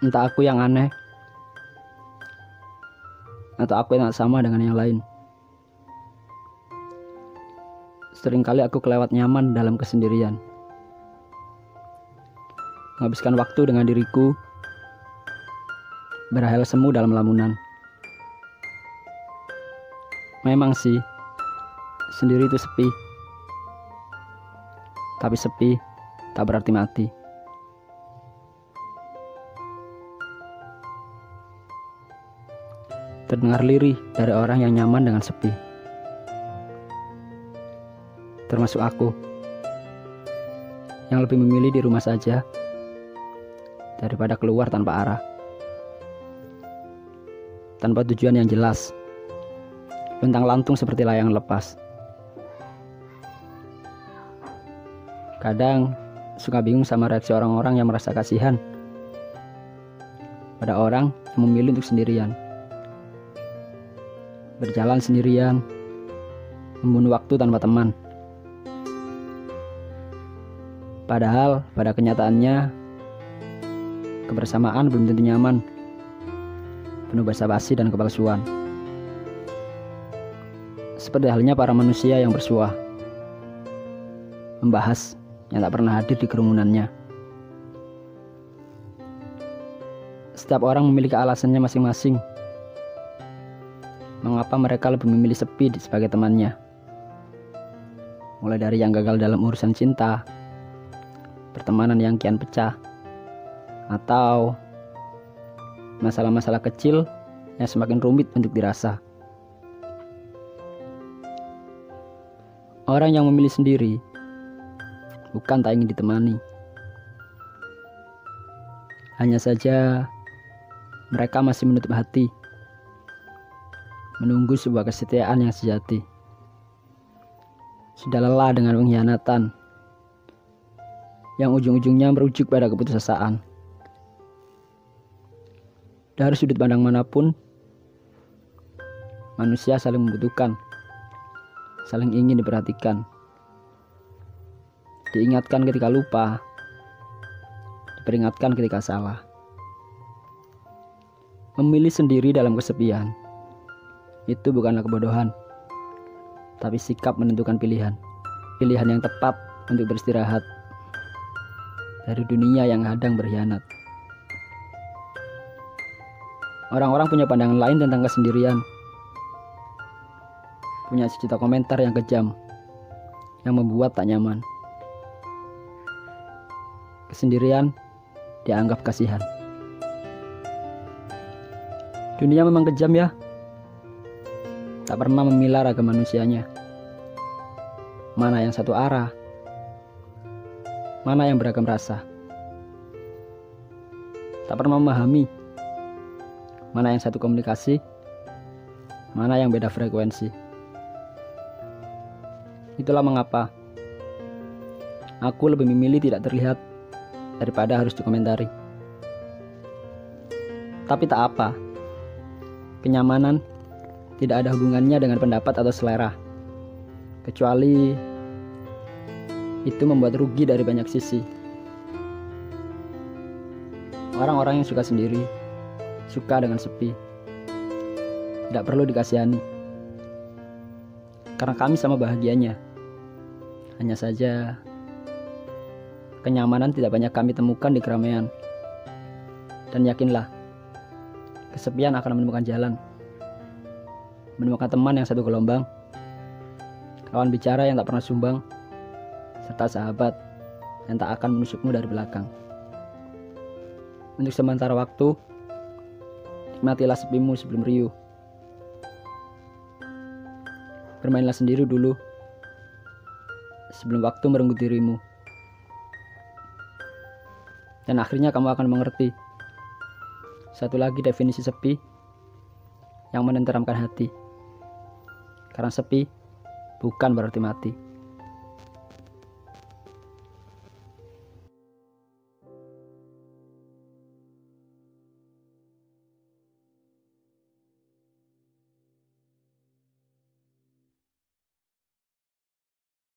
Entah aku yang aneh atau aku yang sama dengan yang lain. Seringkali aku kelewat nyaman dalam kesendirian. Menghabiskan waktu dengan diriku, berahel semu dalam lamunan. Memang sih, sendiri itu sepi. Tapi sepi tak berarti mati. Terdengar lirih dari orang yang nyaman dengan sepi. Termasuk aku. Yang lebih memilih di rumah saja daripada keluar tanpa arah. Tanpa tujuan yang jelas. Bentang lantung seperti layang lepas. Kadang suka bingung sama reaksi orang-orang yang merasa kasihan pada orang yang memilih untuk sendirian. Berjalan sendirian, membunuh waktu tanpa teman. Padahal pada kenyataannya kebersamaan belum tentu nyaman, penuh basa-basi dan kepalsuan. Seperti halnya para manusia yang bersuah, membahas yang tak pernah hadir di kerumunannya. Setiap orang memiliki alasannya masing-masing. Mengapa mereka lebih memilih sepi sebagai temannya? Mulai dari yang gagal dalam urusan cinta, pertemanan yang kian pecah, atau masalah-masalah kecil yang semakin rumit untuk dirasa. Orang yang memilih sendiri bukan tak ingin ditemani. Hanya saja mereka masih menutup hati, menunggu sebuah kesetiaan yang sejati. Sudah lelah dengan pengkhianatan yang ujung-ujungnya merujuk pada keputusasaan. Dari sudut pandang mana pun, manusia saling membutuhkan, saling ingin diperhatikan diingatkan ketika lupa, diperingatkan ketika salah. Memilih sendiri dalam kesepian itu bukanlah kebodohan, tapi sikap menentukan pilihan. Pilihan yang tepat untuk beristirahat dari dunia yang kadang berkhianat. Orang-orang punya pandangan lain tentang kesendirian. Punya sejuta komentar yang kejam yang membuat tak nyaman kesendirian dianggap kasihan. Dunia memang kejam ya. Tak pernah memilah ragam manusianya. Mana yang satu arah, mana yang beragam rasa. Tak pernah memahami mana yang satu komunikasi, mana yang beda frekuensi. Itulah mengapa aku lebih memilih tidak terlihat daripada harus dikomentari. Tapi tak apa, kenyamanan tidak ada hubungannya dengan pendapat atau selera, kecuali itu membuat rugi dari banyak sisi. Orang-orang yang suka sendiri, suka dengan sepi, tidak perlu dikasihani. Karena kami sama bahagianya. Hanya saja Kenyamanan tidak banyak kami temukan di keramaian. Dan yakinlah, kesepian akan menemukan jalan. Menemukan teman yang satu gelombang, kawan bicara yang tak pernah sumbang, serta sahabat yang tak akan menusukmu dari belakang. Untuk sementara waktu, nikmatilah sepimu sebelum riuh. Bermainlah sendiri dulu, sebelum waktu merenggut dirimu dan akhirnya kamu akan mengerti. Satu lagi definisi sepi yang menenteramkan hati. Karena sepi bukan berarti mati.